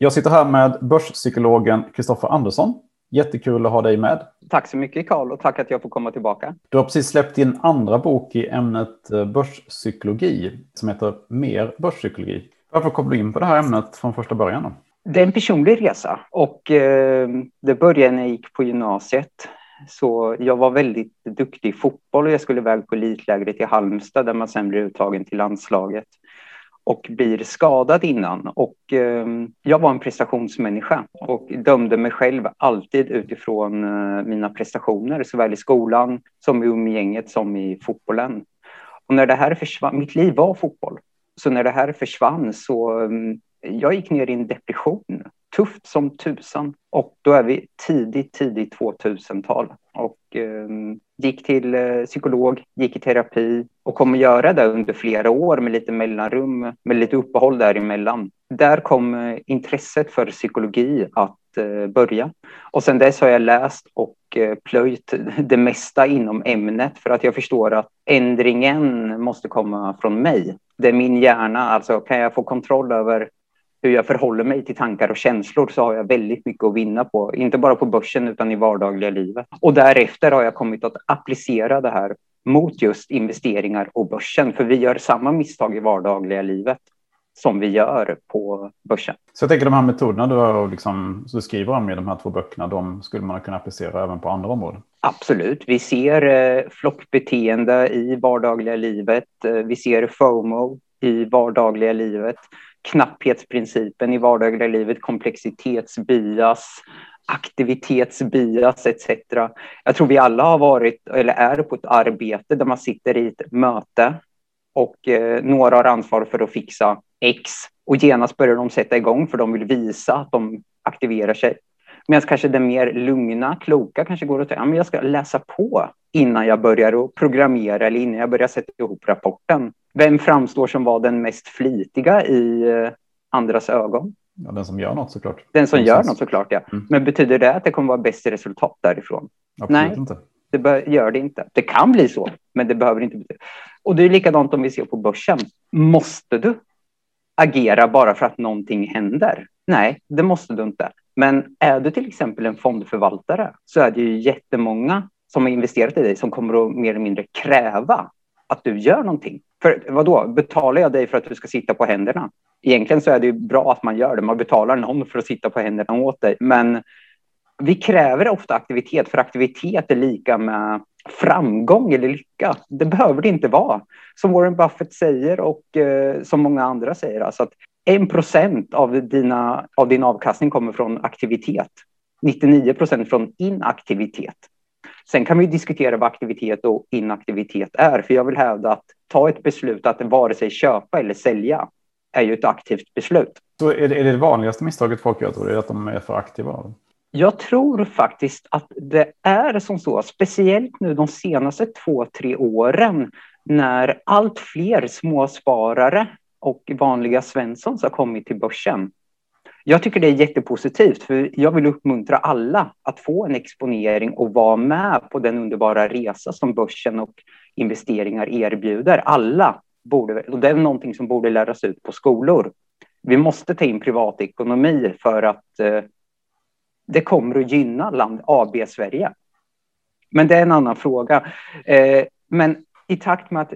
Jag sitter här med börspsykologen Kristoffer Andersson. Jättekul att ha dig med. Tack så mycket Karl och tack att jag får komma tillbaka. Du har precis släppt din andra bok i ämnet eh, börspsykologi som heter Mer börspsykologi. Varför kom du in på det här ämnet från första början? Då? Det är en personlig resa och eh, det började när jag gick på gymnasiet. Så jag var väldigt duktig i fotboll och jag skulle iväg på elitlägret i Halmstad där man sen blir uttagen till landslaget och blir skadad innan. Och eh, jag var en prestationsmänniska och dömde mig själv alltid utifrån eh, mina prestationer, såväl i skolan som i umgänget som i fotbollen. Och när det här försvann, mitt liv var fotboll, så när det här försvann så eh, jag gick ner i en depression, tufft som tusan. Och då är vi tidigt, tidigt 2000-tal. Och eh, gick till eh, psykolog, gick i terapi och kommer göra det under flera år med lite mellanrum, med lite uppehåll däremellan. Där kom eh, intresset för psykologi att eh, börja. Och sen dess har jag läst och eh, plöjt det mesta inom ämnet för att jag förstår att ändringen måste komma från mig. Det är min hjärna, alltså kan jag få kontroll över hur jag förhåller mig till tankar och känslor så har jag väldigt mycket att vinna på, inte bara på börsen utan i vardagliga livet. Och därefter har jag kommit att applicera det här mot just investeringar och börsen, för vi gör samma misstag i vardagliga livet som vi gör på börsen. Så jag tänker de här metoderna du, har liksom, du skriver om i de här två böckerna, de skulle man kunna applicera även på andra områden? Absolut. Vi ser eh, flockbeteende i vardagliga livet. Eh, vi ser FOMO i vardagliga livet knapphetsprincipen i vardagliga livet, komplexitetsbias, aktivitetsbias etc. Jag tror vi alla har varit eller är på ett arbete där man sitter i ett möte och eh, några har ansvar för att fixa X och genast börjar de sätta igång för de vill visa att de aktiverar sig. Medan kanske den mer lugna, kloka kanske går att säga, men jag ska läsa på innan jag börjar att programmera eller innan jag börjar sätta ihop rapporten. Vem framstår som var den mest flitiga i eh, andras ögon? Ja, den som gör något såklart. Den som gör något såklart, ja. Mm. Men betyder det att det kommer vara bäst resultat därifrån? Absolut Nej, inte. det gör det inte. Det kan bli så, men det behöver inte betyda. Och det är likadant om vi ser på börsen. Måste du agera bara för att någonting händer? Nej, det måste du inte. Men är du till exempel en fondförvaltare så är det ju jättemånga som har investerat i dig som kommer att mer eller mindre kräva att du gör någonting. För då? betalar jag dig för att du ska sitta på händerna? Egentligen så är det ju bra att man gör det. Man betalar någon för att sitta på händerna åt dig. Men vi kräver ofta aktivitet, för aktivitet är lika med framgång eller lycka. Det behöver det inte vara. Som Warren Buffett säger och eh, som många andra säger. Alltså att en procent av, dina, av din avkastning kommer från aktivitet. 99 procent från inaktivitet. Sen kan vi diskutera vad aktivitet och inaktivitet är, för jag vill hävda att ta ett beslut att vare sig köpa eller sälja är ju ett aktivt beslut. Så är det, är det vanligaste misstaget folk gör, tror du, att de är för aktiva? Jag tror faktiskt att det är som så, speciellt nu de senaste två, tre åren när allt fler småsparare och vanliga Svenssons har kommit till börsen jag tycker det är jättepositivt, för jag vill uppmuntra alla att få en exponering och vara med på den underbara resa som börsen och investeringar erbjuder. Alla borde, och det är någonting som borde läras ut på skolor. Vi måste ta in privatekonomi för att eh, det kommer att gynna land AB Sverige. Men det är en annan fråga. Eh, men i takt med att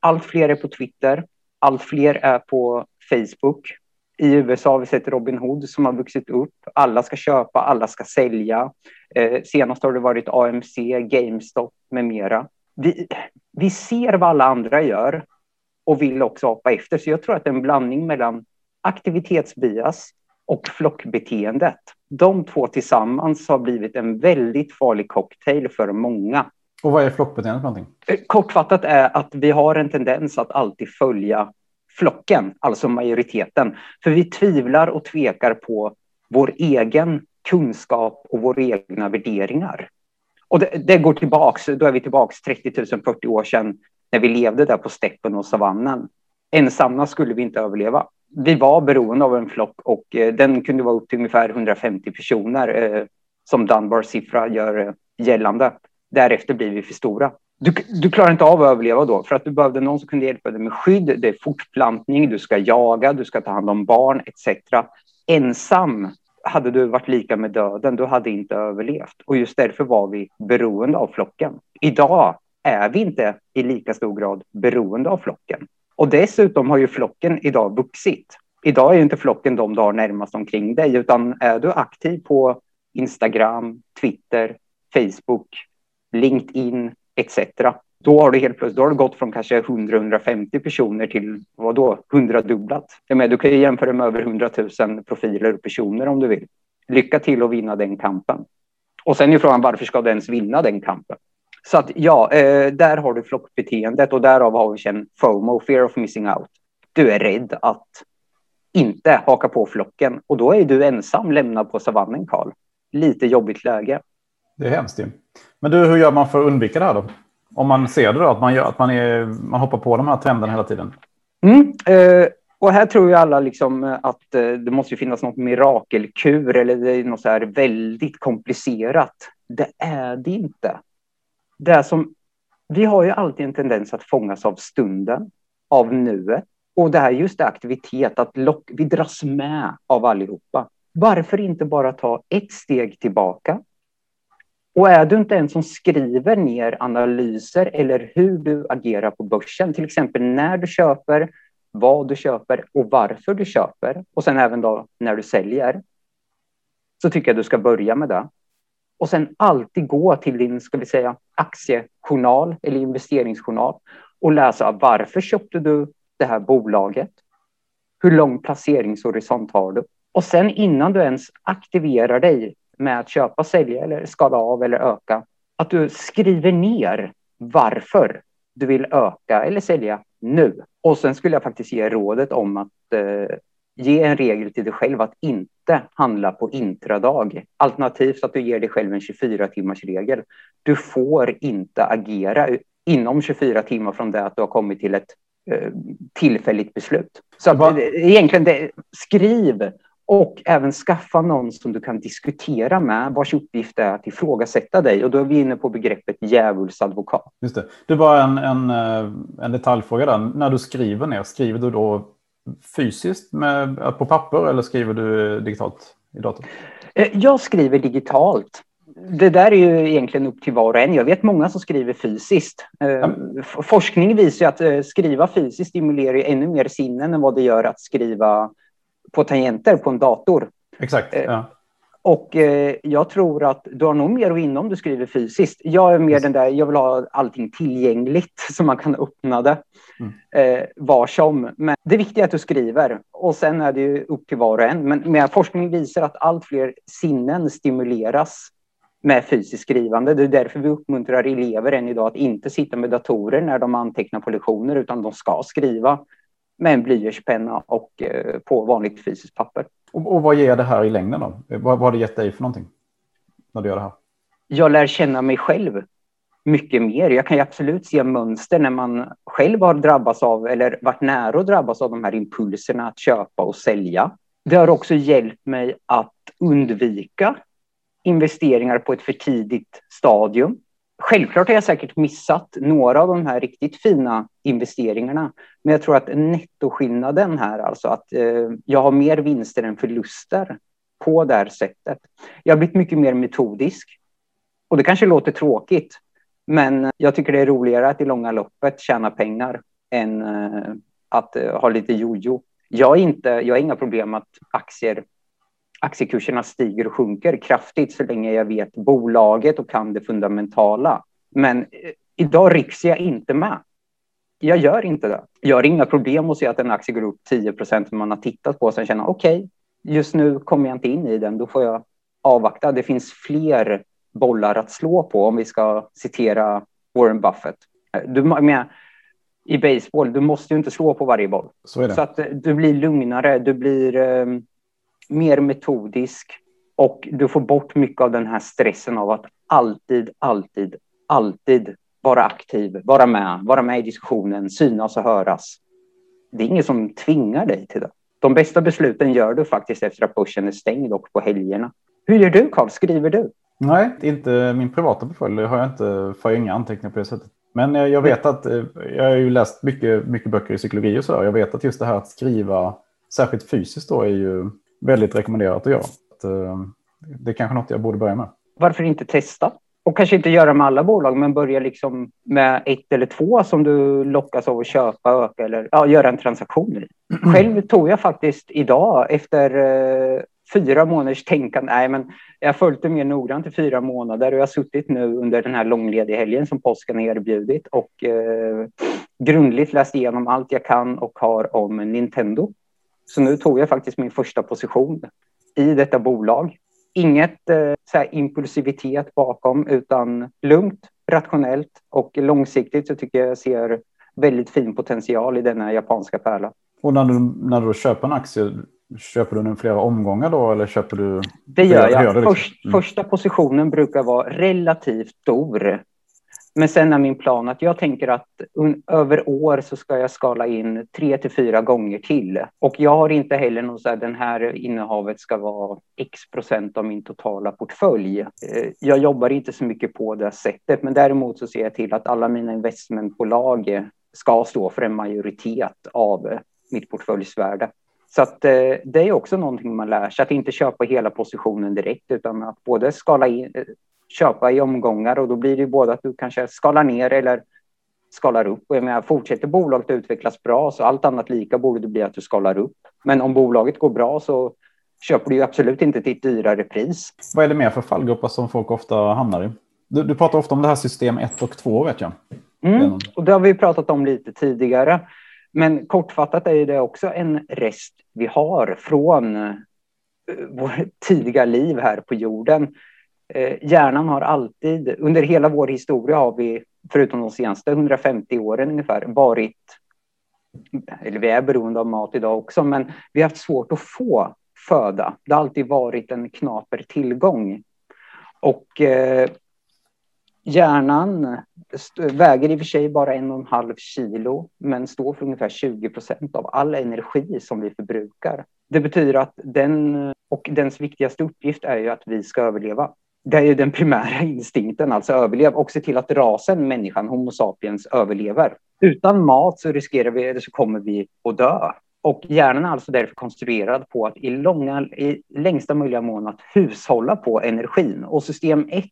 allt fler är på Twitter, allt fler är på Facebook, i USA har vi sett Robin Hood som har vuxit upp. Alla ska köpa, alla ska sälja. Eh, senast har det varit AMC, GameStop med mera. Vi, vi ser vad alla andra gör och vill också hoppa efter. Så jag tror att en blandning mellan aktivitetsbias och flockbeteendet. De två tillsammans har blivit en väldigt farlig cocktail för många. Och vad är flockbeteendet för någonting? Eh, kortfattat är att vi har en tendens att alltid följa flocken, alltså majoriteten. För vi tvivlar och tvekar på vår egen kunskap och våra egna värderingar. Och det, det går tillbaks, då är vi tillbaks 30 000, 40 år sedan när vi levde där på steppen och savannen. Ensamma skulle vi inte överleva. Vi var beroende av en flock och eh, den kunde vara upp till ungefär 150 personer eh, som Dunbars siffra gör eh, gällande. Därefter blir vi för stora. Du, du, klarar inte av att överleva då, för att du behövde någon som kunde hjälpa dig med skydd, det är fortplantning, du ska jaga, du ska ta hand om barn etc. ensam hade du varit lika med döden, du hade inte överlevt. Och just därför var vi beroende av flocken. Idag är vi inte i lika stor grad beroende av flocken. Och dessutom har ju flocken idag vuxit. Idag är ju inte flocken de du har närmast omkring dig, utan är du aktiv på Instagram, Twitter, Facebook, LinkedIn etc. Då har du helt plötsligt då har du gått från kanske 100-150 personer till vad då 100 dubblat. Du kan ju jämföra med över 100 000 profiler och personer om du vill. Lycka till att vinna den kampen. Och sen är frågan varför ska du ens vinna den kampen? Så att ja, eh, där har du flockbeteendet och därav har vi känt FOMO, fear of missing out. Du är rädd att inte haka på flocken och då är du ensam lämnad på savannen, Karl. Lite jobbigt läge. Det är hemskt ju. Men du, hur gör man för att undvika det här då? Om man ser det då, att man, gör, att man, är, man hoppar på de här trenderna hela tiden? Mm, eh, och här tror ju alla liksom eh, att eh, det måste finnas något mirakelkur eller det är något så här väldigt komplicerat. Det är det inte. Det som, vi har ju alltid en tendens att fångas av stunden, av nuet. Och det här just det aktivitet, att lock, vi dras med av allihopa. Varför inte bara ta ett steg tillbaka och är du inte en som skriver ner analyser eller hur du agerar på börsen, till exempel när du köper, vad du köper och varför du köper och sen även då när du säljer, så tycker jag du ska börja med det. Och sen alltid gå till din, ska vi säga, aktiejournal eller investeringsjournal och läsa varför köpte du det här bolaget? Hur lång placeringshorisont har du? Och sen innan du ens aktiverar dig med att köpa, sälja eller skala av eller öka, att du skriver ner varför du vill öka eller sälja nu. Och sen skulle jag faktiskt ge rådet om att eh, ge en regel till dig själv att inte handla på intradag. Alternativt att du ger dig själv en 24 timmars regel. Du får inte agera inom 24 timmar från det att du har kommit till ett eh, tillfälligt beslut. Så att, egentligen, det, skriv och även skaffa någon som du kan diskutera med, vars uppgift är att ifrågasätta dig. Och då är vi inne på begreppet djävulsadvokat. Just det. Det var en, en, eh, en detaljfråga där. När du skriver ner, skriver du då fysiskt med, på papper eller skriver du digitalt i datorn? Eh, jag skriver digitalt. Det där är ju egentligen upp till var och en. Jag vet många som skriver fysiskt. Mm. Forskning visar att skriva fysiskt stimulerar ännu mer sinnen än vad det gör att skriva på tangenter på en dator. Exakt. Eh, ja. Och eh, jag tror att du har nog mer att vinna om du skriver fysiskt. Jag är mer den där, jag vill ha allting tillgängligt så man kan öppna det mm. eh, var som. Men det viktiga är att du skriver och sen är det ju upp till var och en. Men, men forskning visar att allt fler sinnen stimuleras med fysiskt skrivande. Det är därför vi uppmuntrar elever än idag att inte sitta med datorer när de antecknar på lektioner utan de ska skriva med en blyertspenna och eh, på vanligt fysiskt papper. Och, och, vad ger det här i längden då? Vad, vad har det gett dig för någonting när du gör det här? Jag lär känna mig själv mycket mer. Jag kan ju absolut se mönster när man själv har drabbats av eller varit nära att drabbas av de här impulserna att köpa och sälja. Det har också hjälpt mig att undvika investeringar på ett för tidigt stadium. Självklart har jag säkert missat några av de här riktigt fina investeringarna. Men jag tror att nettoskillnaden här, alltså att eh, jag har mer vinster än förluster på det här sättet. Jag har blivit mycket mer metodisk. Och det kanske låter tråkigt, men jag tycker det är roligare att i långa loppet tjäna pengar än eh, att eh, ha lite jojo. Jag, är inte, jag har inga problem med att aktier aktiekurserna stiger och sjunker kraftigt så länge jag vet bolaget och kan det fundamentala. Men eh, idag rycks jag inte med. Jag gör inte det. Jag har inga problem att se att en aktie går upp 10 procent man har tittat på och sen känna okej, okay, just nu kommer jag inte in i den, då får jag avvakta. Det finns fler bollar att slå på om vi ska citera Warren Buffett. Du, med, I baseball, du måste ju inte slå på varje boll. Så, så att eh, du blir lugnare, du blir um, mer metodisk och du får bort mycket av den här stressen av att alltid, alltid, alltid vara aktiv, vara med, vara med i diskussionen, synas och höras. Det är ingen som tvingar dig till det. De bästa besluten gör du faktiskt efter att börsen är stängd och på helgerna. Hur gör du Karl? Skriver du? Nej, inte min privata portfölj. Har jag inte, får jag inga anteckningar på det sättet. Men jag, jag vet att eh, jag har ju läst mycket, mycket böcker i psykologi och så. Jag vet att just det här att skriva särskilt fysiskt då är ju väldigt rekommenderat att göra. Att, det är kanske något jag borde börja med. Varför inte testa? Och kanske inte göra med alla bolag, men börja liksom med ett eller två som du lockas av att köpa, öka eller ja, göra en transaktion i. Själv tog jag faktiskt idag efter eh, fyra månaders tänkande, nej men jag följt det mer noggrant i fyra månader och jag har suttit nu under den här långlediga helgen som påsken har erbjudit och eh, grundligt läst igenom allt jag kan och har om Nintendo. Så nu tog jag faktiskt min första position i detta bolag Inget eh, så impulsivitet bakom, utan lugnt, rationellt och långsiktigt så tycker jag ser väldigt fin potential i denna japanska pärla. Och när du, när du köper en aktie, köper du den flera omgångar då eller köper du? Det gör jag. Det liksom? Först, mm. Första positionen brukar vara relativt stor men sen är min plan att jag tänker att över år så ska jag skala in tre till fyra gånger till. Och jag har inte heller någon så här, den här innehavet ska vara x procent av min totala portfölj. Eh, jag jobbar inte så mycket på det sättet, men däremot så ser jag till att alla mina investmentbolag ska stå för en majoritet av mitt portföljsvärde. Så att eh, det är också någonting man lär sig, att inte köpa hela positionen direkt, utan att både skala in, eh, köpa i omgångar och då blir det ju både att du kanske skalar ner eller skalar upp. Och jag menar, fortsätter bolaget utvecklas bra så allt annat lika borde det bli att du skalar upp. Men om bolaget går bra så köper du ju absolut inte till ett dyrare pris. Vad är det mer för fallgrupper som folk ofta hamnar i? Du, du pratar ofta om det här system 1 och 2 vet jag. Mm, och det har vi pratat om lite tidigare. Men kortfattat är det också en rest vi har från eh, vårt tidiga liv här på jorden Eh, hjärnan har alltid, under hela vår historia har vi, förutom de senaste 150 åren ungefär, varit, eller vi är beroende av mat idag också, men vi har haft svårt att få föda. Det har alltid varit en knaper tillgång. Och eh, hjärnan väger i och för sig bara en och en halv kilo, men står för ungefär 20 procent av all energi som vi förbrukar. Det betyder att den och dens viktigaste uppgift är ju att vi ska överleva det är ju den primära instinkten, alltså överlev och se till att rasen, människan, Homo sapiens, överlever. Utan mat så riskerar vi, eller så kommer vi att dö. Och hjärnan är alltså därför konstruerad på att i, långa, i längsta möjliga mån att hushålla på energin. Och system 1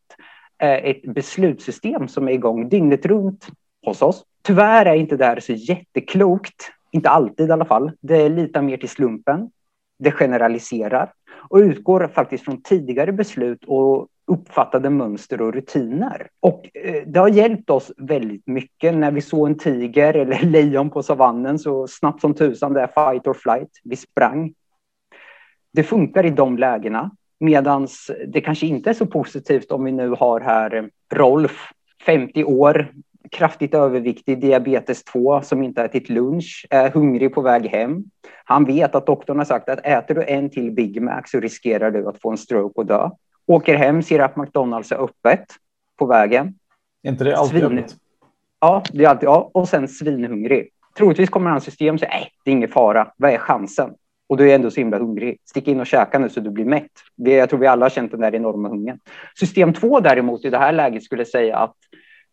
är ett beslutssystem som är igång dygnet runt hos oss. Tyvärr är inte det här så jätteklokt, inte alltid i alla fall. Det litar mer till slumpen. Det generaliserar och utgår faktiskt från tidigare beslut och uppfattade mönster och rutiner. Och eh, det har hjälpt oss väldigt mycket. När vi såg en tiger eller lejon på savannen så snabbt som tusan, det är fight or flight. Vi sprang. Det funkar i de lägena. Medan det kanske inte är så positivt om vi nu har här eh, Rolf, 50 år, kraftigt överviktig, diabetes 2 som inte ätit lunch, är hungrig på väg hem. Han vet att doktorn har sagt att äter du en till Big Mac så riskerar du att få en stroke och dö. Åker hem, ser att McDonalds är öppet på vägen. Är inte det alltid Svin... öppet? Ja, det är alltid, ja, och sen svinhungrig. Troligtvis kommer hans system säga, nej, det är ingen fara, vad är chansen? Och du är ändå så himla hungrig. Stick in och käka nu så du blir mätt. Jag tror vi alla har känt den där enorma hungern. System 2 däremot i det här läget skulle säga att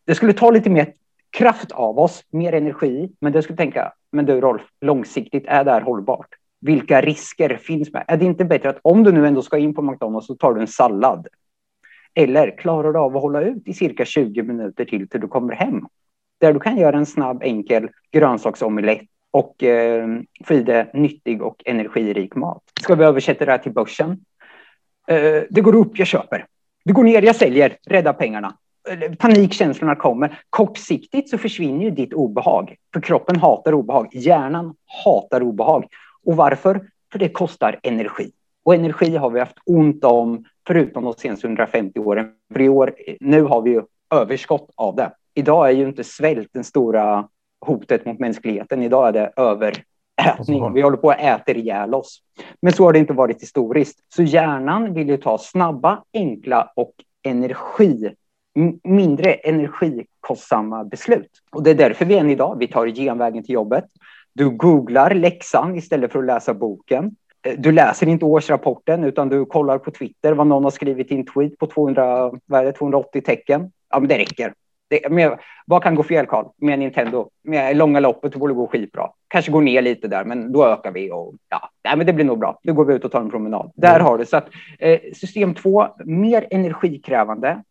det skulle ta lite mer kraft av oss, mer energi, men det skulle tänka, men du Rolf, långsiktigt, är det här hållbart? Vilka risker finns med? Är det inte bättre att om du nu ändå ska in på McDonalds så tar du en sallad? Eller klarar du av att hålla ut i cirka 20 minuter till till du kommer hem? Där du kan göra en snabb, enkel grönsaksomelett och eh, få i dig nyttig och energirik mat. Ska vi översätta det här till börsen? Eh, det går upp, jag köper. Det går ner, jag säljer, rädda pengarna eh, panikkänslorna kommer. Kortsiktigt så försvinner ju ditt obehag, för kroppen hatar obehag. Hjärnan hatar obehag. Och varför? För det kostar energi. Och energi har vi haft ont om, förutom de senaste 150 åren. För i år, nu har vi ju överskott av det. Idag är ju inte svält det stora hotet mot mänskligheten. Idag är det överätning. Vi håller på att äta ihjäl oss. Men så har det inte varit historiskt. Så hjärnan vill ju ta snabba, enkla och energi mindre energikostsamma beslut. Och det är därför vi än idag, vi tar genvägen till jobbet. Du googlar läxan istället för att läsa boken. Eh, du läser inte årsrapporten utan du kollar på Twitter vad någon har skrivit i en tweet på 200, vad är det, 280 tecken. Ja, men det räcker. Det, med, vad kan gå fel, Carl, med Nintendo? Med långa loppet borde gå skitbra. Kanske går ner lite där, men då ökar vi och ja, nej, men det blir nog bra. Nu går vi ut och tar en promenad. Där mm. har du så att eh, system två, mer energikrävande,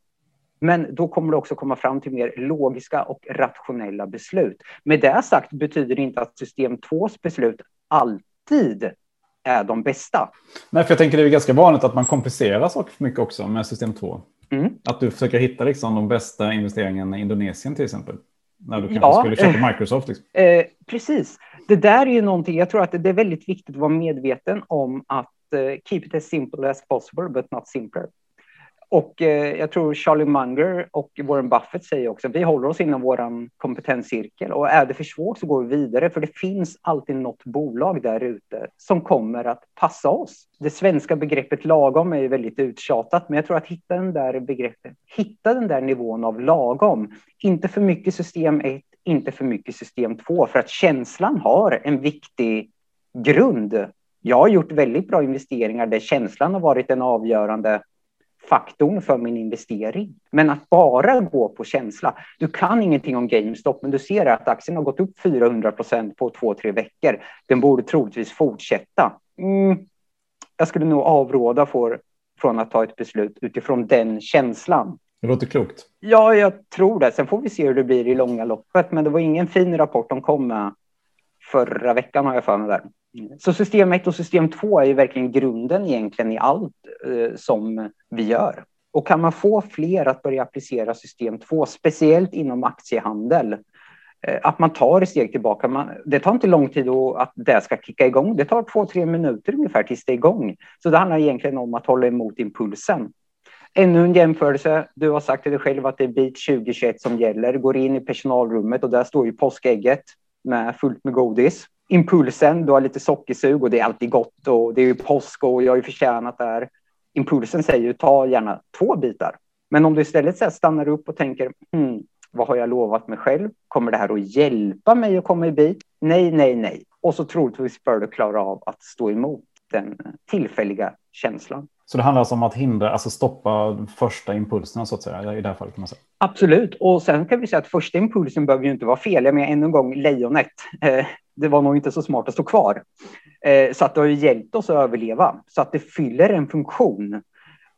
men då kommer det också komma fram till mer logiska och rationella beslut. Med det sagt betyder det inte att system 2 beslut alltid är de bästa. Nej, för jag tänker det är ganska vanligt att man komplicerar saker för mycket också med system 2. Mm. Att du försöker hitta liksom de bästa investeringarna i Indonesien till exempel. När du kanske ja, skulle köpa Microsoft. Liksom. Eh, precis. Det där är ju någonting, jag tror att det är väldigt viktigt att vara medveten om att eh, keep it as simple as possible, but not simpler. Och eh, jag tror Charlie Munger och Warren Buffett säger också att vi håller oss inom vår kompetenscirkel och är det för svårt så går vi vidare för det finns alltid något bolag där ute som kommer att passa oss. Det svenska begreppet lagom är väldigt uttjatat, men jag tror att hitta den där begreppet, hitta den där nivån av lagom, inte för mycket system 1, inte för mycket system 2, för att känslan har en viktig grund. Jag har gjort väldigt bra investeringar där känslan har varit en avgörande faktorn för min investering. Men att bara gå på känsla. Du kan ingenting om GameStop, men du ser att aktien har gått upp 400 procent på två, tre veckor. Den borde troligtvis fortsätta. Mm. Jag skulle nog avråda för, från att ta ett beslut utifrån den känslan. Det låter klokt. Ja, jag tror det. Sen får vi se hur det blir i långa loppet. Men det var ingen fin rapport de kom med förra veckan har jag för mig där. Så system 1 och system 2 är ju verkligen grunden egentligen i allt eh, som vi gör. Och kan man få fler att börja applicera system 2, speciellt inom aktiehandel, eh, att man tar ett steg tillbaka. Man, det tar inte lång tid att det ska kicka igång. Det tar två, tre minuter ungefär tills det är igång. Så det handlar egentligen om att hålla emot impulsen. Ännu en jämförelse. Du har sagt till dig själv att det är bit 2021 som gäller. Går in i personalrummet och där står ju påskägget med fullt med godis impulsen, du har lite sockersug och det är alltid gott och det är ju påsk och jag har ju förtjänat det här. Impulsen säger ju ta gärna två bitar. Men om du istället så stannar upp och tänker, hmm, vad har jag lovat mig själv? Kommer det här att hjälpa mig att komma i bit? Nej, nej, nej. Och så troligtvis bör du klara av att stå emot den tillfälliga känslan. Så det handlar alltså om att hindra, alltså stoppa första impulserna så att säga i det här fallet kan man säga. Absolut, och sen kan vi säga att första impulsen behöver ju inte vara fel. Jag menar ännu en gång lejonet. Eh, det var nog inte så smart att stå kvar. Eh, så att det har ju hjälpt oss att överleva, så att det fyller en funktion.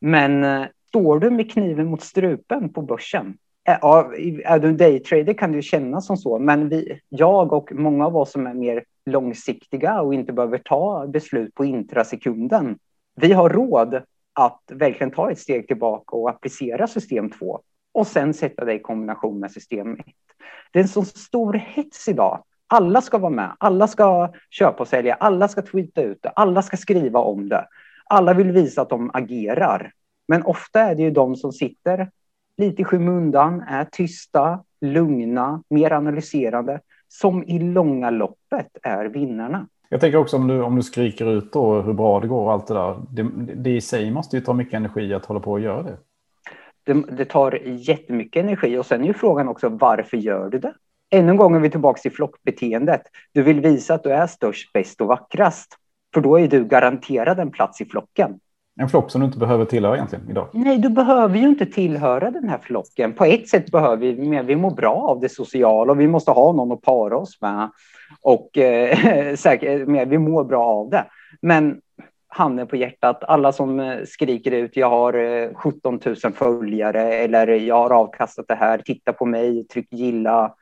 Men eh, står du med kniven mot strupen på börsen, eh, Ja, är du en daytrader kan det ju kännas som så, men vi, jag och många av oss som är mer långsiktiga och inte behöver ta beslut på intrasekunden, vi har råd att verkligen ta ett steg tillbaka och applicera system 2 och sen sätta det i kombination med system 1. Det är en så stor hets idag alla ska vara med. Alla ska köpa och sälja. Alla ska tweeta ut det. Alla ska skriva om det. Alla vill visa att de agerar. Men ofta är det ju de som sitter lite i skymundan, är tysta, lugna, mer analyserande, som i långa loppet är vinnarna. Jag tänker också om du, om du skriker ut då hur bra det går och allt det där. Det, det i sig måste ju ta mycket energi att hålla på och göra det. det. Det tar jättemycket energi och sen är ju frågan också varför gör du det? ännu en gång är vi tillbaka till flockbeteendet. Du vill visa att du är störst, bäst och vackrast. För då är du garanterad en plats i flocken. En flock som du inte behöver tillhöra egentligen idag. Nej, du behöver ju inte tillhöra den här flocken. På ett sätt behöver vi, men vi mår bra av det sociala och vi måste ha någon att para oss med. Och eh, säkert, eh, men vi mår bra av det. Men handen på hjärtat, alla som eh, skriker ut jag har eh, 17 000 följare eller jag har avkastat det här, titta på mig, tryck gilla,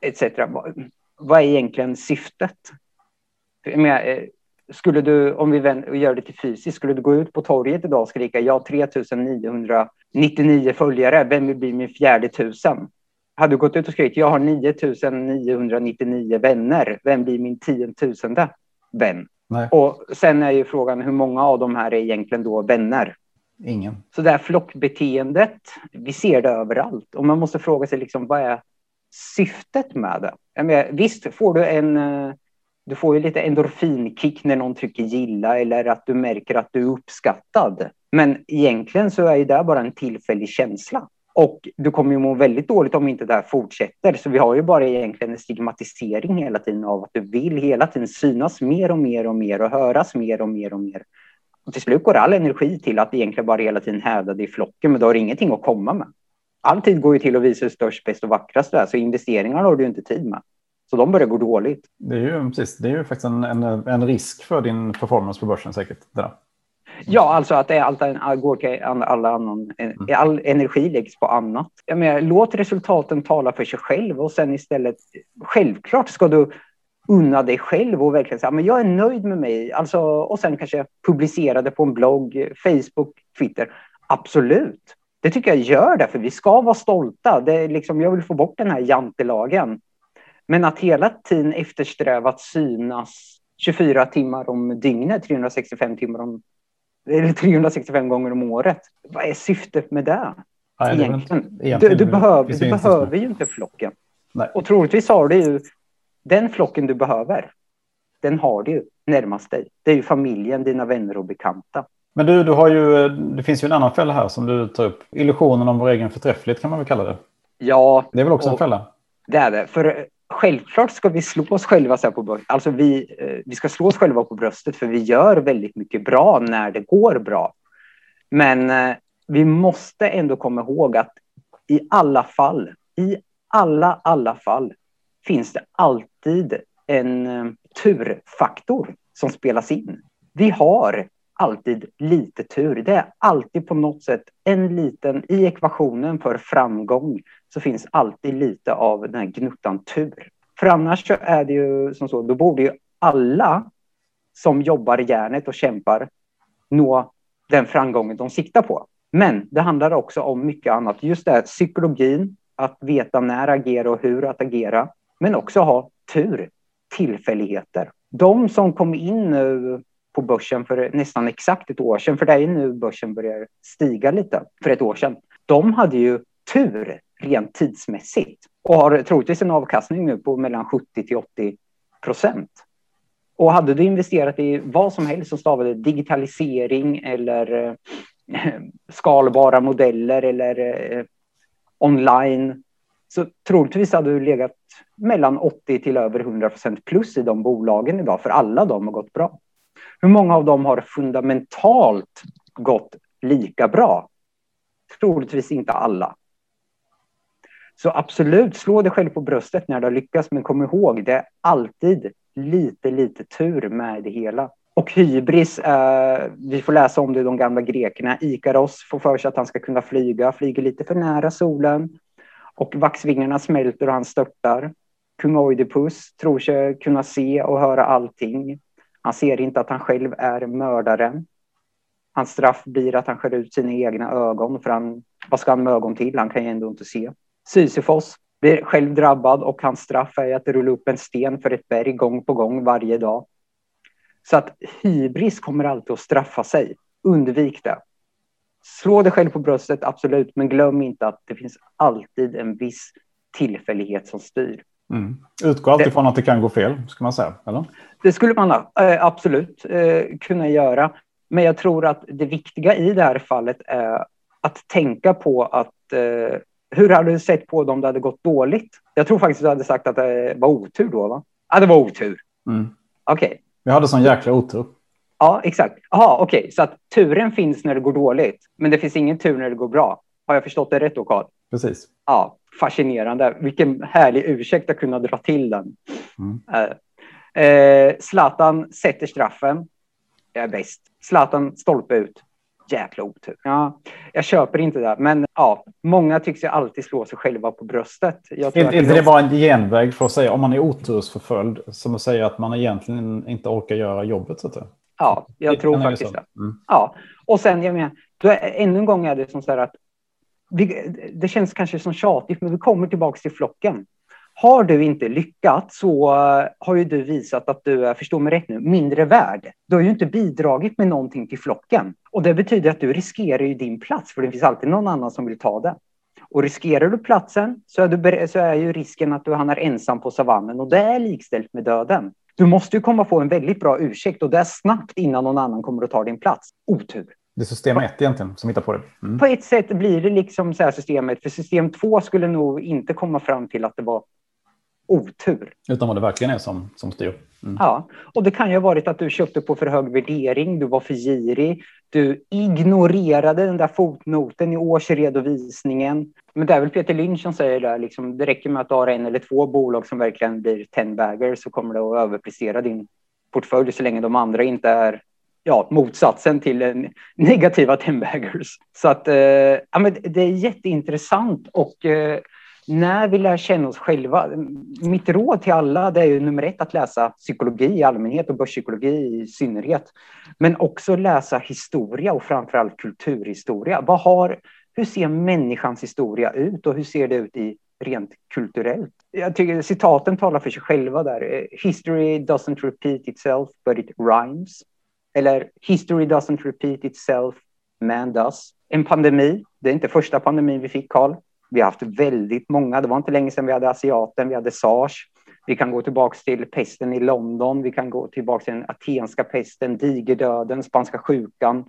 etc. Vad är egentligen syftet? Skulle du, om vi gör det till fysiskt, skulle du gå ut på torget idag och skrika jag har 3999 följare, vem vill bli min fjärde tusen? Hade du gått ut och skrikit jag har 9999 vänner, vem blir min tiotusende vän? Nej. Och sen är ju frågan hur många av de här är egentligen då vänner? Ingen. Så det här flockbeteendet, vi ser det överallt och man måste fråga sig liksom vad är syftet med det. Menar, visst får du en eh, du får ju lite endorfinkick när någon trycker gilla eller att du märker att du är uppskattad. Men egentligen så är det bara en tillfällig känsla. Och du kommer ju må väldigt dåligt om inte det här fortsätter. Så vi har ju bara egentligen en stigmatisering hela tiden av att du vill hela tiden synas mer och mer och mer och höras mer och mer och mer. Och till slut går all energi till att egentligen bara hela tiden hävda dig i flocken, men du har ingenting att komma med. All tid går ju till att visa hur störst, bäst och vackrast du är, så investeringar har du inte tid med. Så de börjar gå dåligt. Det är ju, precis, det är ju faktiskt en, en, en risk för din performance på börsen säkert. Det Ja, alltså att det är allt går alla annan, mm. all energi läggs på annat. Jag menar, låt resultaten tala för sig själv och sen istället, självklart ska du unna dig själv och verkligen säga, men jag är nöjd med mig. Alltså, och sen kanske publicera det på en blogg, Facebook, Twitter. Absolut. Det tycker jag gör det, för vi ska vara stolta. Det är liksom, jag vill få bort den här jantelagen. Men att hela tiden eftersträva att synas 24 timmar om dygnet, 365 timmar om eller 365 gånger om året. Vad är syftet med det? Nej, egentligen? egentligen du, du, behöver, du behöver ju inte flocken. Nej. Och troligtvis har du ju den flocken du behöver. Den har du ju närmast dig. Det är ju familjen, dina vänner och bekanta. Men du, du har ju, det finns ju en annan fälla här som du tar upp. Illusionen om vår egen förträfflighet kan man väl kalla det? Ja. Det är väl också en fälla? Det är det. För självklart ska vi slå oss själva så på bröstet. Alltså vi, eh, vi ska slå oss själva på bröstet för vi gör väldigt mycket bra när det går bra. Men eh, vi måste ändå komma ihåg att i alla fall, i alla, alla fall finns det alltid en eh, turfaktor som spelas in. Vi har alltid lite tur. Det är alltid på något sätt en liten, i ekvationen för framgång så finns alltid lite av den här gnuttan tur. För annars så är det ju som så, då borde ju alla som jobbar i järnet och kämpar nå den framgången de siktar på. Men det handlar också om mycket annat. Just det här psykologin, att veta när agera och hur att agera. Men också ha tur, tillfälligheter. De som kom in nu på börsen för nästan exakt ett år sedan, för det är nu börsen börjar stiga lite för ett år sedan. De hade ju tur rent tidsmässigt och har troligtvis en avkastning nu på mellan 70 till 80 procent. Och hade du investerat i vad som helst som stavade digitalisering eller eh, skalbara modeller eller eh, online så troligtvis hade du legat mellan 80 till över 100 procent plus i de bolagen idag, för alla de har gått bra. Hur många av dem har fundamentalt gått lika bra? Troligtvis inte alla. Så absolut, slå dig själv på bröstet när du har lyckats, men kom ihåg, det är alltid lite, lite tur med det hela. Och hybris, eh, vi får läsa om det i de gamla grekerna. Ikaros får för sig att han ska kunna flyga, flyger lite för nära solen och vaxvingarna smälter och han störtar. Kung Oidipus tror sig kunna se och höra allting. Han ser inte att han själv är mördaren. Hans straff blir att han skär ut sina egna ögon, för han, vad ska han med ögon till? Han kan ju ändå inte se. Sisyfos blir själv drabbad och hans straff är att rulla upp en sten för ett berg gång på gång varje dag. Så att hybris kommer alltid att straffa sig. Undvik det. Slå dig själv på bröstet, absolut, men glöm inte att det finns alltid en viss tillfällighet som styr. Mm. Utgå alltid det, från att det kan gå fel, ska man säga? Eller? Det skulle man äh, absolut äh, kunna göra. Men jag tror att det viktiga i det här fallet är att tänka på att äh, hur hade du sett på det om det hade gått dåligt? Jag tror faktiskt du hade sagt att det var otur då, va? Ja, det var otur. Mm. Okej. Okay. Vi hade sån jäkla otur. Ja, exakt. Jaha, okej. Okay. Så att turen finns när det går dåligt, men det finns ingen tur när det går bra. Har jag förstått det rätt då, Carl? Precis. Ja, fascinerande. Vilken härlig ursäkt att kunna dra till den. Mm. Uh, uh, Zlatan sätter straffen. Jag är bäst. Zlatan stolpe ut. Jäkla otur. Ja, jag köper inte det. Men ja, många tycks ju alltid slå sig själva på bröstet. Jag tror inte det, det bara en genväg för att säga om man är otursförföljd som att säga att man egentligen inte orkar göra jobbet? Så att. Ja, jag det, tror faktiskt det. Mm. Ja, och sen jag menar, ännu en gång är det som så här att vi, det känns kanske som tjatigt, men vi kommer tillbaka till flocken. Har du inte lyckats så eh, har ju du visat att du är, förstå mig rätt nu, mindre värd. Du har ju inte bidragit med någonting till flocken. Och det betyder att du riskerar ju din plats, för det finns alltid någon annan som vill ta den. Och riskerar du platsen så är, du, så är ju risken att du hamnar ensam på savannen och det är likställt med döden. Du måste ju komma få en väldigt bra ursäkt och det är snabbt innan någon annan kommer att ta din plats. Otur. Det är system 1 egentligen som hittar på det. Mm. På ett sätt blir det liksom så här systemet, för system 2 skulle nog inte komma fram till att det var otur. Utan vad det verkligen är som, som styr. Mm. Ja, och det kan ju ha varit att du köpte på för hög värdering, du var för girig, du ignorerade den där fotnoten i årsredovisningen. Men det är väl Peter Lynch som säger det, liksom, det räcker med att du har en eller två bolag som verkligen blir ten bagger så kommer det att överprestera din portfölj så länge de andra inte är ja, motsatsen till en negativa timbaggers. Så att eh, ja, men det är jätteintressant och eh, när vi lär känna oss själva. Mitt råd till alla det är ju nummer ett att läsa psykologi i allmänhet och börspsykologi i synnerhet. Men också läsa historia och framförallt kulturhistoria. Vad har, hur ser människans historia ut och hur ser det ut i rent kulturellt? Jag tycker citaten talar för sig själva där. Eh, history doesn't repeat itself but it rhymes. Eller history doesn't repeat itself, man does. En pandemi, det är inte första pandemin vi fick, Karl. Vi har haft väldigt många. Det var inte länge sedan vi hade asiaten, vi hade sars. Vi kan gå tillbaka till pesten i London. Vi kan gå tillbaka till den atenska pesten, digerdöden, spanska sjukan.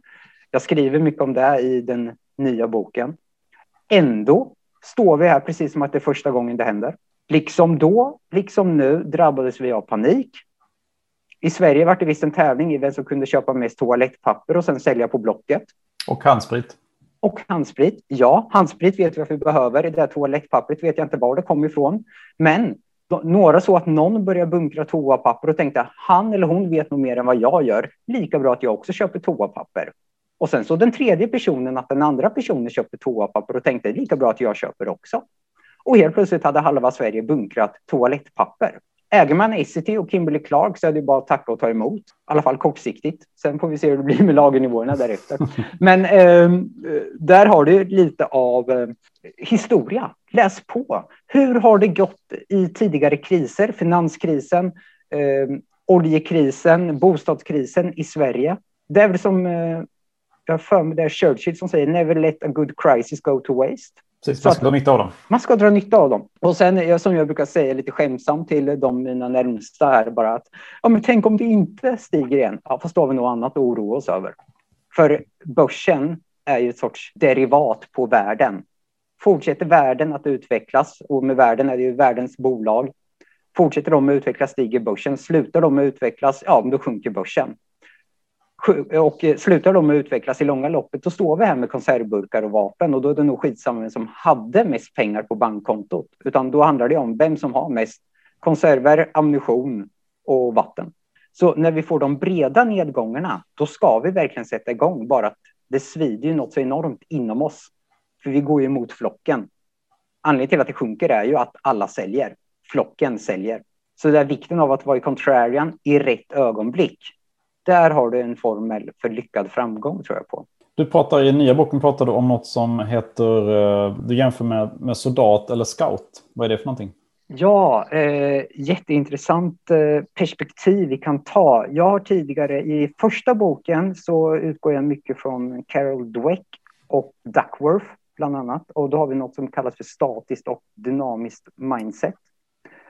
Jag skriver mycket om det i den nya boken. Ändå står vi här precis som att det är första gången det händer. Liksom då, liksom nu, drabbades vi av panik. I Sverige var det visst en tävling i vem som kunde köpa mest toalettpapper och sen sälja på Blocket. Och handsprit. Och handsprit. Ja, handsprit vet vi att vi behöver. Det där toalettpappret vet jag inte var det kom ifrån. Men några så att någon börjar bunkra toapapper och tänkte han eller hon vet nog mer än vad jag gör. Lika bra att jag också köper toapapper. Och sen så den tredje personen att den andra personen köpte toapapper och tänkte lika bra att jag köper också. Och helt plötsligt hade halva Sverige bunkrat toalettpapper. Äger man Essity och Kimberly Clark så är det bara att tacka och ta emot. I alla fall kortsiktigt. Sen får vi se hur det blir med lagernivåerna därefter. Men eh, där har du lite av eh, historia. Läs på. Hur har det gått i tidigare kriser? Finanskrisen, eh, oljekrisen, bostadskrisen i Sverige. Det är väl som eh, jag för mig det är Churchill som säger never let a good crisis go to waste. Precis, man ska dra nytta av dem. Man ska dra nytta av dem. Och sen som jag brukar säga lite skämtsamt till de mina närmsta här bara att ja, men tänk om det inte stiger igen. Ja, fast då har vi något annat att oroa oss över. För börsen är ju ett sorts derivat på världen. Fortsätter världen att utvecklas och med världen är det ju världens bolag. Fortsätter de att utvecklas stiger börsen. Slutar de att utvecklas, ja, då sjunker börsen och eh, slutar de att utvecklas i långa loppet, då står vi här med konservburkar och vapen och då är det nog skitsamma vem som hade mest pengar på bankkontot, utan då handlar det om vem som har mest konserver, ammunition och vatten. Så när vi får de breda nedgångarna, då ska vi verkligen sätta igång, bara att det svider ju något så enormt inom oss. För vi går ju emot flocken. Anledningen till att det sjunker är ju att alla säljer. Flocken säljer. Så det är vikten av att vara i contrarian i rätt ögonblick där har du en formel för lyckad framgång tror jag på. Du pratar i nya boken pratar du om något som heter, eh, du jämför med, med soldat eller scout. Vad är det för någonting? Ja, eh, jätteintressant eh, perspektiv vi kan ta. Jag har tidigare i första boken så utgår jag mycket från Carol Dweck och Duckworth bland annat. Och då har vi något som kallas för statiskt och dynamiskt mindset.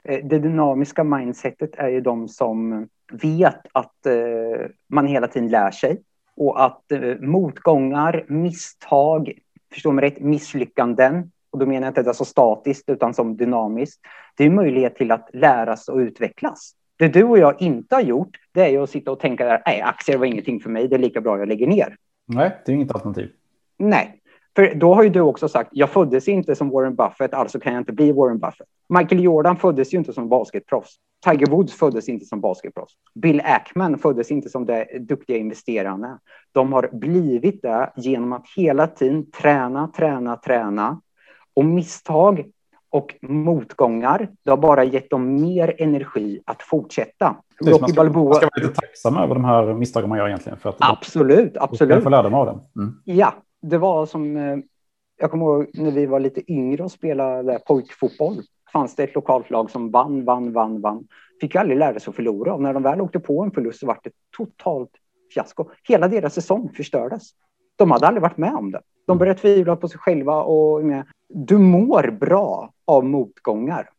Eh, det dynamiska mindsetet är ju de som vet att eh, man hela tiden lär sig och att eh, motgångar, misstag, förstå mig rätt, misslyckanden, och då menar jag inte det så statiskt utan som dynamiskt, det är möjlighet till att läras och utvecklas. Det du och jag inte har gjort, det är ju att sitta och tänka där, nej, aktier var ingenting för mig, det är lika bra jag lägger ner. Nej, det är inget alternativ. Nej, för då har ju du också sagt, jag föddes inte som Warren Buffett, alltså kan jag inte bli Warren Buffett. Michael Jordan föddes ju inte som basketproffs. Tiger Woods föddes inte som basketproffs. Bill Ackman föddes inte som det duktiga investerarna. De har blivit det genom att hela tiden träna, träna, träna. Och misstag och motgångar, det har bara gett dem mer energi att fortsätta. Precis, man, ska, Balboa... man ska vara lite tacksam över de här misstagen man gör egentligen. För att absolut, absolut. Man får lärdom av dem. Mm. Ja, det var som, eh, jag kommer ihåg när vi var lite yngre och spelade pojkfotboll. Fanns det ett lokalt lag som vann, vann, vann, vann. Fick aldrig lära sig att förlora och när de väl åkte på en förlust så var det totalt fiasko. Hela deras säsong förstördes. De hade aldrig varit med om det. De började tvivla på sig själva och du mår bra av motgångar.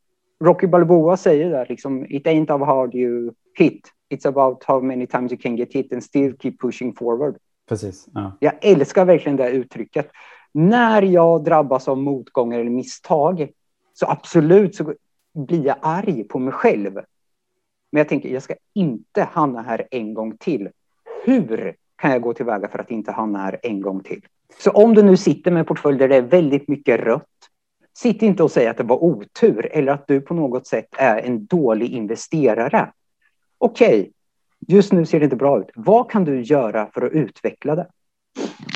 Rocky Balboa säger där liksom, it ain't how hard you hit, it's about how many times you can get hit and still keep pushing forward. Precis. Ja. Jag älskar verkligen det uttrycket. När jag drabbas av motgångar eller misstag så absolut så blir jag arg på mig själv. Men jag tänker, jag ska inte hamna här en gång till. Hur kan jag gå tillväga för att inte hamna här en gång till? Så om du nu sitter med en portfölj där det är väldigt mycket rött, sitt inte och säg att det var otur eller att du på något sätt är en dålig investerare. Okej, okay, just nu ser det inte bra ut. Vad kan du göra för att utveckla det?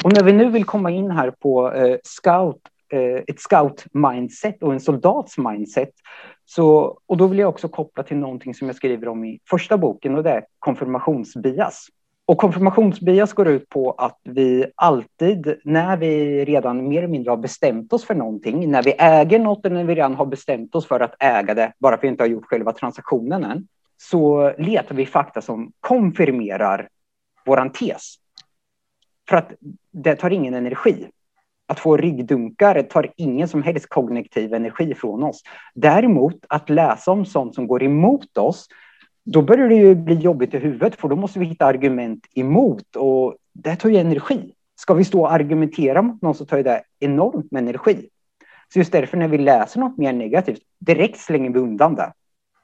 Och när vi nu vill komma in här på eh, scout, Eh, ett scout-mindset och en soldats mindset, så, och då vill jag också koppla till någonting som jag skriver om i första boken och det är konfirmationsbias. Och konfirmationsbias går ut på att vi alltid, när vi redan mer eller mindre har bestämt oss för någonting, när vi äger något eller när vi redan har bestämt oss för att äga det, bara för att vi inte har gjort själva transaktionen än, så letar vi fakta som konfirmerar våran tes. För att det tar ingen energi. Att få ryggdunkar tar ingen som helst kognitiv energi från oss. Däremot att läsa om sånt som går emot oss, då börjar det ju bli jobbigt i huvudet för då måste vi hitta argument emot och det tar ju energi. Ska vi stå och argumentera mot någon så tar det enormt med energi. Så just därför när vi läser något mer negativt, direkt slänger vi undan det.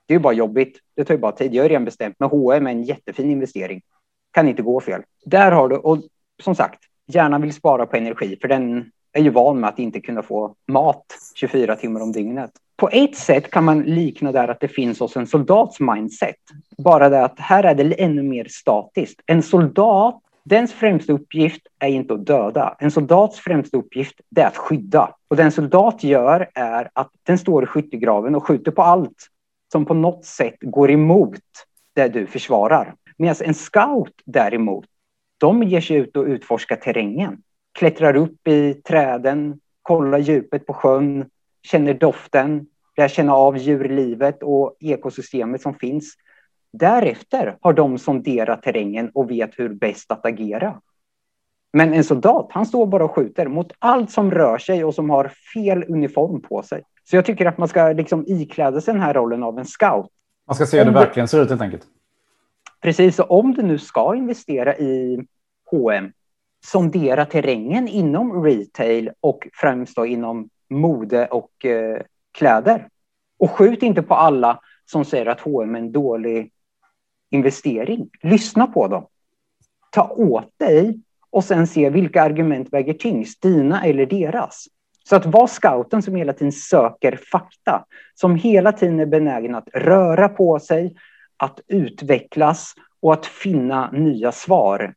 Det är ju bara jobbigt. Det tar ju bara tid. Jag har redan bestämt med H&M är en jättefin investering. Kan inte gå fel. Där har du, och som sagt, hjärnan vill spara på energi för den är ju van med att inte kunna få mat 24 timmar om dygnet. På ett sätt kan man likna där att det finns hos en soldats mindset. Bara det att här är det ännu mer statiskt. En soldat, dens främsta uppgift är inte att döda. En soldats främsta uppgift är att skydda. Och det en soldat gör är att den står i skyttegraven och skjuter på allt som på något sätt går emot det du försvarar. Medan en scout däremot, de ger sig ut och utforskar terrängen. Klättrar upp i träden, kollar djupet på sjön, känner doften, lär känna av djurlivet och ekosystemet som finns. Därefter har de sonderat terrängen och vet hur bäst att agera. Men en soldat, han står bara och skjuter mot allt som rör sig och som har fel uniform på sig. Så jag tycker att man ska liksom ikläda sig den här rollen av en scout. Man ska se hur det verkligen ser ut helt enkelt. Precis, och om du nu ska investera i H&M, sondera terrängen inom retail och främst då inom mode och eh, kläder. Och skjut inte på alla som säger att H&M är en dålig investering. Lyssna på dem. Ta åt dig och sen se vilka argument väger tyngst, dina eller deras. Så att vara scouten som hela tiden söker fakta, som hela tiden är benägen att röra på sig, att utvecklas och att finna nya svar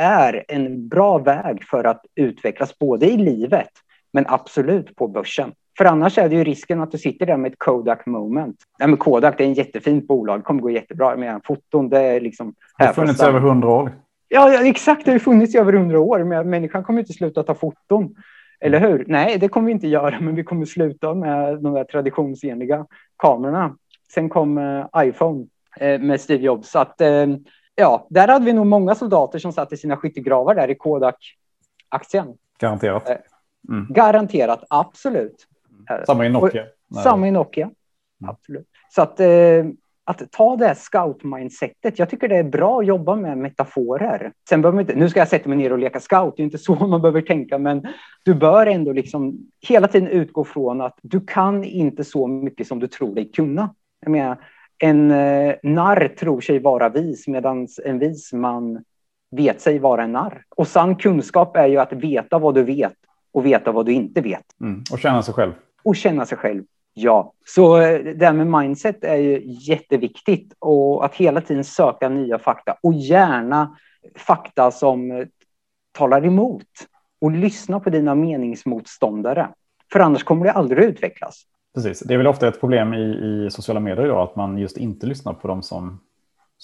är en bra väg för att utvecklas både i livet men absolut på börsen. För annars är det ju risken att du sitter där med ett Kodak moment. Ja, men Kodak det är en jättefint bolag, det kommer gå jättebra. Men foton det är liksom... Det har funnits över hundra år. Ja, exakt, det har funnits i över hundra år. Men människan kommer inte sluta ta foton. Eller hur? Nej, det kommer vi inte göra, men vi kommer sluta med de där traditionsenliga kamerorna. Sen kom eh, iPhone eh, med Steve Jobs. Så att, eh, ja, där hade vi nog många soldater som satt i sina skyttegravar där i Kodak-aktien. Garanterat. Eh, mm. Garanterat, absolut. Samma i Nokia. Och, samma i Nokia, mm. absolut. Så att eh, att ta det här scout-mindsetet. Jag tycker det är bra att jobba med metaforer. Sen behöver inte, nu ska jag sätta mig ner och leka scout, det är inte så man behöver tänka, men du bör ändå liksom hela tiden utgå från att du kan inte så mycket som du tror dig kunna. Jag menar, en eh, narr tror sig vara vis medan en vis man vet sig vara en narr. Och sann kunskap är ju att veta vad du vet och veta vad du inte vet. Mm, och känna sig själv. Och känna sig själv. Ja, så eh, det här med mindset är ju jätteviktigt och att hela tiden söka nya fakta och gärna fakta som eh, talar emot och lyssna på dina meningsmotståndare. För annars kommer det aldrig utvecklas. Precis, det är väl ofta ett problem i, i sociala medier idag att man just inte lyssnar på dem som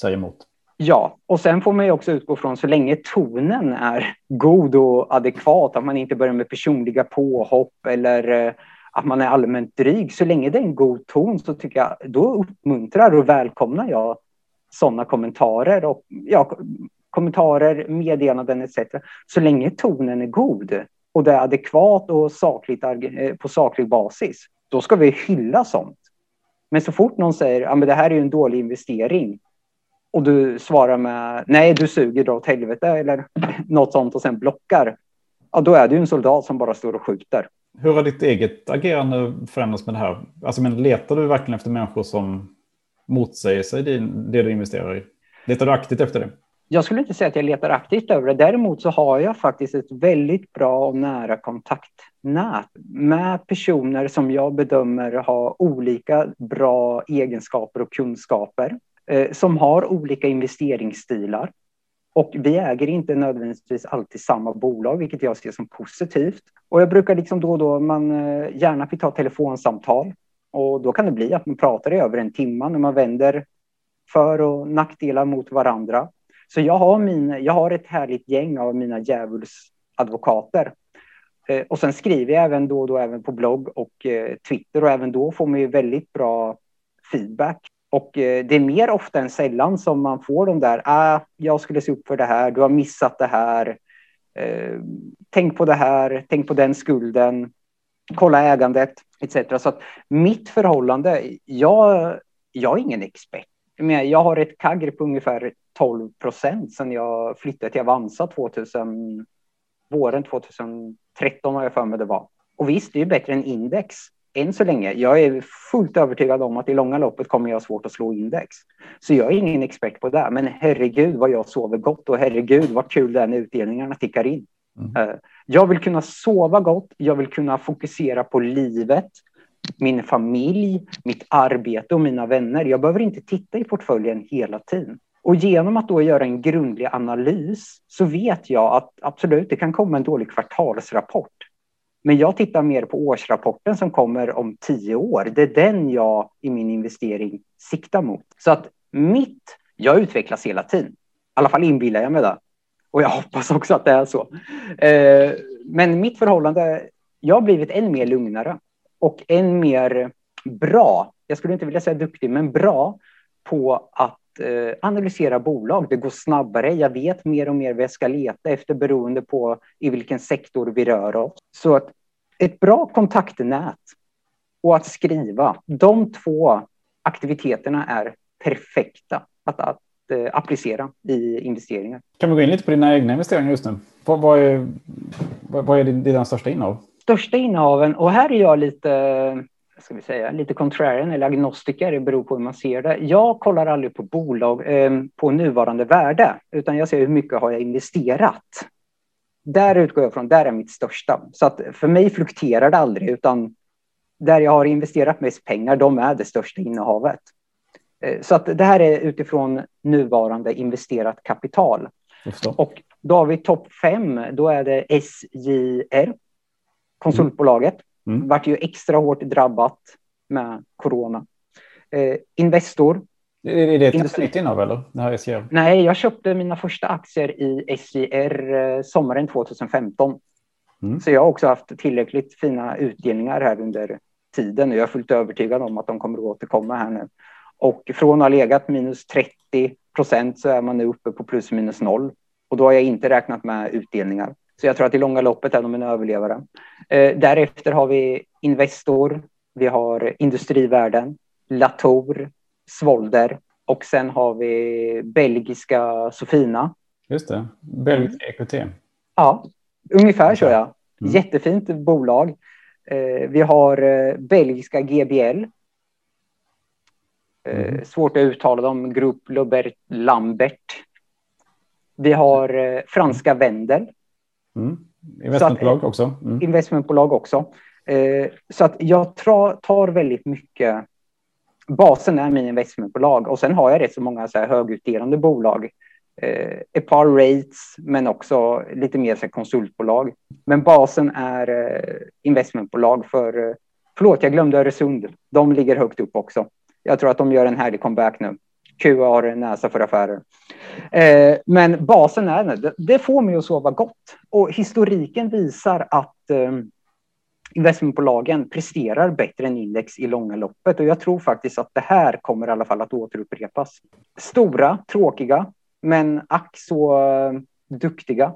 säger emot. Ja, och sen får man ju också utgå från så länge tonen är god och adekvat, att man inte börjar med personliga påhopp eller eh, att man är allmänt dryg. Så länge det är en god ton så tycker jag, då uppmuntrar och välkomnar jag sådana kommentarer och ja, kommentarer, meddelanden etc. Så länge tonen är god och det är adekvat och sakligt, eh, på saklig basis, då ska vi hylla sånt. Men så fort någon säger att ja, det här är en dålig investering och du svarar med nej, du suger, dra åt helvete eller något sånt och sen blockar, ja, då är du en soldat som bara står och skjuter. Hur har ditt eget agerande förändrats med det här? Alltså, men letar du verkligen efter människor som motsäger sig det du investerar i? Letar du aktivt efter det? Jag skulle inte säga att jag letar aktivt över det. Däremot så har jag faktiskt ett väldigt bra och nära kontaktnät med personer som jag bedömer har olika bra egenskaper och kunskaper, eh, som har olika investeringsstilar. Och vi äger inte nödvändigtvis alltid samma bolag, vilket jag ser som positivt. Och jag brukar liksom då och då, man eh, gärna fick ta telefonsamtal. Och då kan det bli att man pratar i över en timme när man vänder för och nackdelar mot varandra. Så jag har, min, jag har ett härligt gäng av mina djävulsadvokater. Eh, och sen skriver jag även då och då även på blogg och eh, Twitter och även då får man ju väldigt bra feedback. Och eh, det är mer ofta än sällan som man får de där, ah, jag skulle se upp för det här, du har missat det här, eh, tänk på det här, tänk på den skulden, kolla ägandet etc. Så att mitt förhållande, jag, jag är ingen expert. Jag har ett kagger på ungefär 12 procent sedan jag flyttade till Avanza 2000, våren 2013 har jag för mig det var. Och visst, det är bättre än index än så länge. Jag är fullt övertygad om att i långa loppet kommer jag ha svårt att slå index. Så jag är ingen expert på det. Men herregud vad jag sover gott och herregud vad kul det är när utdelningarna tickar in. Mm. Eh, jag vill kunna sova gott. Jag vill kunna fokusera på livet, min familj, mitt arbete och mina vänner. Jag behöver inte titta i portföljen hela tiden. Och genom att då göra en grundlig analys så vet jag att absolut, det kan komma en dålig kvartalsrapport. Men jag tittar mer på årsrapporten som kommer om tio år. Det är den jag i min investering siktar mot. Så att mitt, jag utvecklas hela tiden. I alla fall inbillar jag mig det. Och jag hoppas också att det är så. Eh, men mitt förhållande, jag har blivit än mer lugnare och än mer bra. Jag skulle inte vilja säga duktig, men bra på att analysera bolag. Det går snabbare. Jag vet mer och mer vad jag ska leta efter beroende på i vilken sektor vi rör oss. Så att ett bra kontaktnät och att skriva, de två aktiviteterna är perfekta att, att eh, applicera i investeringar. Kan vi gå in lite på dina egna investeringar just nu? Vad, vad är, vad, vad är dina största innehav? Största innehaven, och här är jag lite ska vi säga, lite contrarian eller agnostiker, det beror på hur man ser det. Jag kollar aldrig på bolag eh, på nuvarande värde, utan jag ser hur mycket har jag investerat. Där utgår jag från, där är mitt största. Så att för mig fluktuerar det aldrig, utan där jag har investerat mest pengar, de är det största innehavet. Eh, så att det här är utifrån nuvarande investerat kapital. Och då har vi topp fem, då är det SJR, konsultbolaget. Mm. Vart ju extra hårt drabbat med corona. Eh, Investor. Är det ett nytt innehav eller? Det här SJR? Nej, jag köpte mina första aktier i SJR eh, sommaren 2015. Mm. Så jag har också haft tillräckligt fina utdelningar här under tiden och jag är fullt övertygad om att de kommer att återkomma här nu. Och från att ha legat minus 30 procent så är man nu uppe på plus minus noll. Och då har jag inte räknat med utdelningar. Så jag tror att i långa loppet är de en överlevare. Eh, därefter har vi Investor, vi har Industrivärden, Latour, Svolder och sen har vi belgiska Sofina. Just det, belgisk EQT. Ja, ungefär så ja. Mm. Jättefint bolag. Eh, vi har eh, belgiska GBL. Mm. Svårt att uttala dem, Grupp Lambert. Vi har franska Wendel. Mm. Investmentbolag att, också. Mm. Investmentbolag också. Eh, så att jag tar väldigt mycket. Basen är mina investmentbolag och sen har jag rätt så många så här högutdelande bolag. Eh, ett par rates, men också lite mer så konsultbolag. Men basen är eh, investmentbolag för, eh, förlåt, jag glömde Öresund. De ligger högt upp också. Jag tror att de gör en härlig comeback nu. QA har en näsa för affärer. Eh, men basen är det. Det får mig att sova gott. Och historiken visar att eh, investmentbolagen presterar bättre än index i långa loppet. Och jag tror faktiskt att det här kommer i alla fall att återupprepas. Stora, tråkiga, men ack så eh, duktiga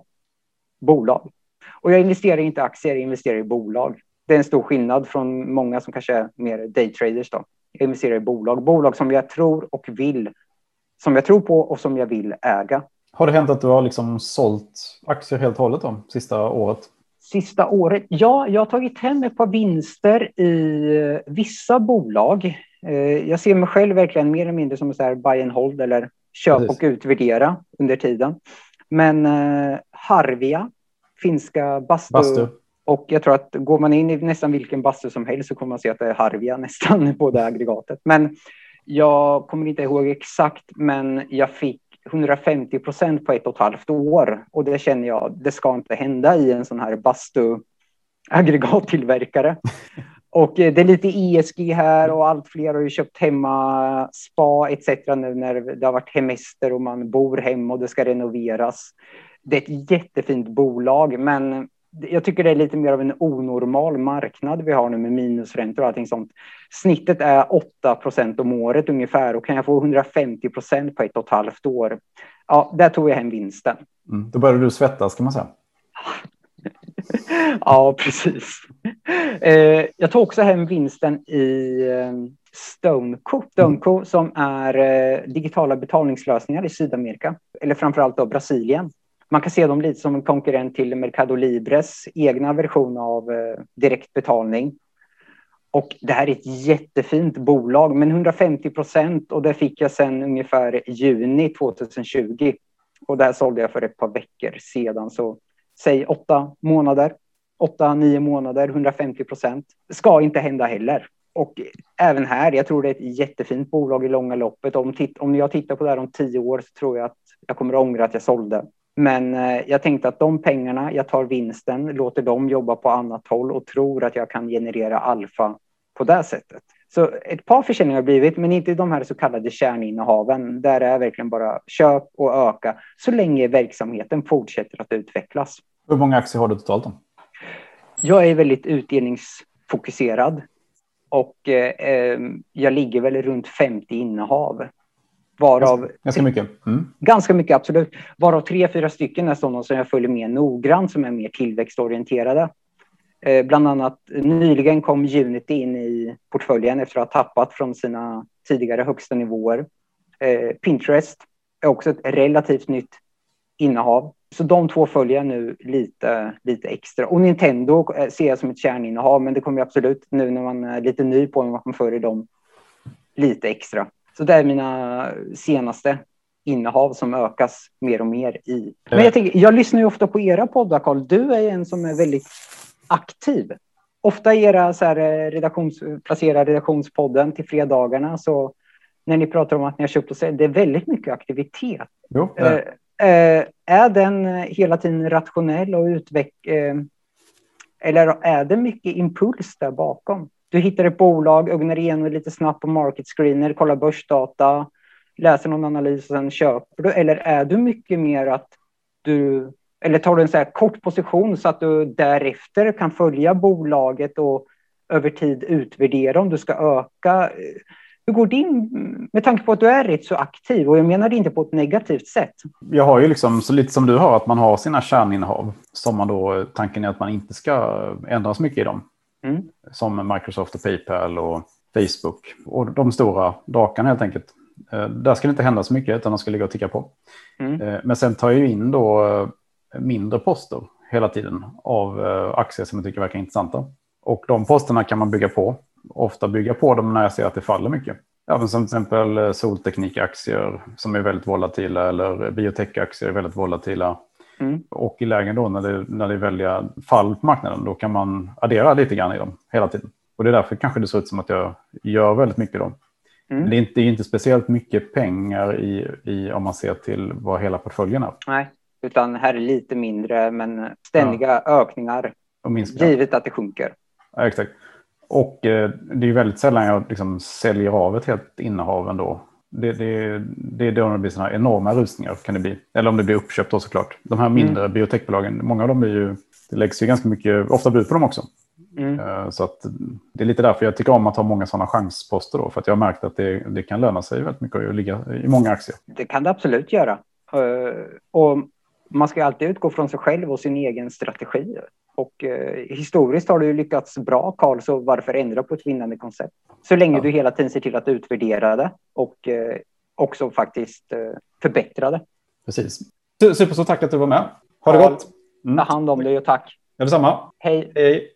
bolag. Och jag investerar inte i aktier, jag investerar i bolag. Det är en stor skillnad från många som kanske är mer daytraders. Då. Jag investerar i bolag, bolag som jag tror och vill, som jag tror på och som jag vill äga. Har det hänt att du har liksom sålt aktier helt och hållet då, sista året? Sista året? Ja, jag har tagit hem ett par vinster i vissa bolag. Jag ser mig själv verkligen mer eller mindre som så här buy and hold eller köp Precis. och utvärdera under tiden. Men Harvia, finska bastu, bastu och jag tror att går man in i nästan vilken bastu som helst så kommer man se att det är Harvia nästan på det aggregatet. Men jag kommer inte ihåg exakt, men jag fick 150 procent på ett och ett halvt år och det känner jag, det ska inte hända i en sån här bastu aggregattillverkare. Och eh, det är lite ESG här och allt fler har ju köpt hemma spa etc. nu när det har varit hemester och man bor hemma och det ska renoveras. Det är ett jättefint bolag, men jag tycker det är lite mer av en onormal marknad vi har nu med minusräntor och allting sånt. Snittet är 8 procent om året ungefär och kan jag få 150 procent på ett och ett halvt år, ja, där tog jag hem vinsten. Mm, då började du svettas kan man säga. ja, precis. Eh, jag tog också hem vinsten i eh, Stoneco, Stoneco mm. som är eh, digitala betalningslösningar i Sydamerika, eller framförallt då Brasilien man kan se dem lite som en konkurrent till Mercado Libres egna version av eh, direktbetalning. Och det här är ett jättefint bolag, men 150 procent och det fick jag sedan ungefär juni 2020. Och det här sålde jag för ett par veckor sedan, så säg åtta månader, åtta, nio månader, 150 procent. Ska inte hända heller. Och även här, jag tror det är ett jättefint bolag i långa loppet. Om, om jag tittar på det här om tio år så tror jag att jag kommer att ångra att jag sålde. Men eh, jag tänkte att de pengarna, jag tar vinsten, låter dem jobba på annat håll och tror att jag kan generera alfa på det sättet. Så ett par försäljningar har blivit, men inte de här så kallade kärninnehaven. Där är verkligen bara köp och öka så länge verksamheten fortsätter att utvecklas. Hur många aktier har du totalt? Då? Jag är väldigt utdelningsfokuserad och eh, jag ligger väl runt 50 innehav. Varav, ganska mycket. Mm. Ganska mycket, absolut. Varav tre, fyra stycken är sådana som jag följer med noggrant, som är mer tillväxtorienterade. Eh, bland annat nyligen kom Unity in i portföljen efter att ha tappat från sina tidigare högsta nivåer. Eh, Pinterest är också ett relativt nytt innehav. Så de två följer jag nu lite, lite extra. Och Nintendo eh, ser jag som ett kärninnehav, men det kommer absolut nu när man är lite ny på att man följer dem lite extra. Så det är mina senaste innehav som ökas mer och mer i. Men jag, tänker, jag lyssnar ju ofta på era poddar, Carl. Du är en som är väldigt aktiv. Ofta i era så här, eh, redaktions, placera redaktionspodden till fredagarna så när ni pratar om att ni har köpt och säljer, det är väldigt mycket aktivitet. Jo, eh, eh, är den hela tiden rationell och utveck... Eh, eller är det mycket impuls där bakom? Du hittar ett bolag, ögnar igenom lite snabbt på market screener, kollar börsdata, läser någon analys och sen köper du? Eller är du mycket mer att du, eller tar du en så här kort position så att du därefter kan följa bolaget och över tid utvärdera om du ska öka? Hur går din, med tanke på att du är rätt så aktiv och jag menar det inte på ett negativt sätt. Jag har ju liksom, så lite som du har, att man har sina kärninnehav som man då, tanken är att man inte ska ändra så mycket i dem. Mm. Som Microsoft och Paypal och Facebook. Och de stora drakarna helt enkelt. Eh, där ska det inte hända så mycket utan de ska ligga och ticka på. Mm. Eh, men sen tar jag in då eh, mindre poster hela tiden av aktier som jag tycker verkar intressanta. Och de posterna kan man bygga på. Ofta bygga på dem när jag ser att det faller mycket. Ja, som till exempel solteknikaktier som är väldigt volatila eller biotechaktier är väldigt volatila. Mm. Och i lägen då när det, när det är väldiga fall på marknaden, då kan man addera lite grann i dem hela tiden. Och det är därför kanske det ser ut som att jag gör väldigt mycket då. Mm. Men det är, inte, det är inte speciellt mycket pengar i, i om man ser till vad hela portföljen är. Nej, utan här är lite mindre men ständiga ja. ökningar. Och givet att det sjunker. Ja, exakt. Och eh, det är väldigt sällan jag liksom säljer av ett helt innehav ändå. Det, det, det är då det blir sådana enorma rusningar kan det bli. Eller om det blir uppköpt då såklart. De här mindre mm. biotechbolagen, många av dem är ju, det läggs ju ganska mycket, ofta bud på dem också. Mm. Eh, så att det är lite därför jag tycker om att ha många sådana chansposter då. För att jag har märkt att det, det kan löna sig väldigt mycket att ligga i många aktier. Det kan det absolut göra. Eh, och man ska alltid utgå från sig själv och sin egen strategi. Och eh, historiskt har du lyckats bra, Karl, så varför ändra på ett vinnande koncept? Så länge ja. du hela tiden ser till att utvärdera det och eh, också faktiskt eh, förbättra det. Precis. Super, så tack att du var med. Ha det gott. Mm. Ta hand om dig och tack. Detsamma. Hej. Hej.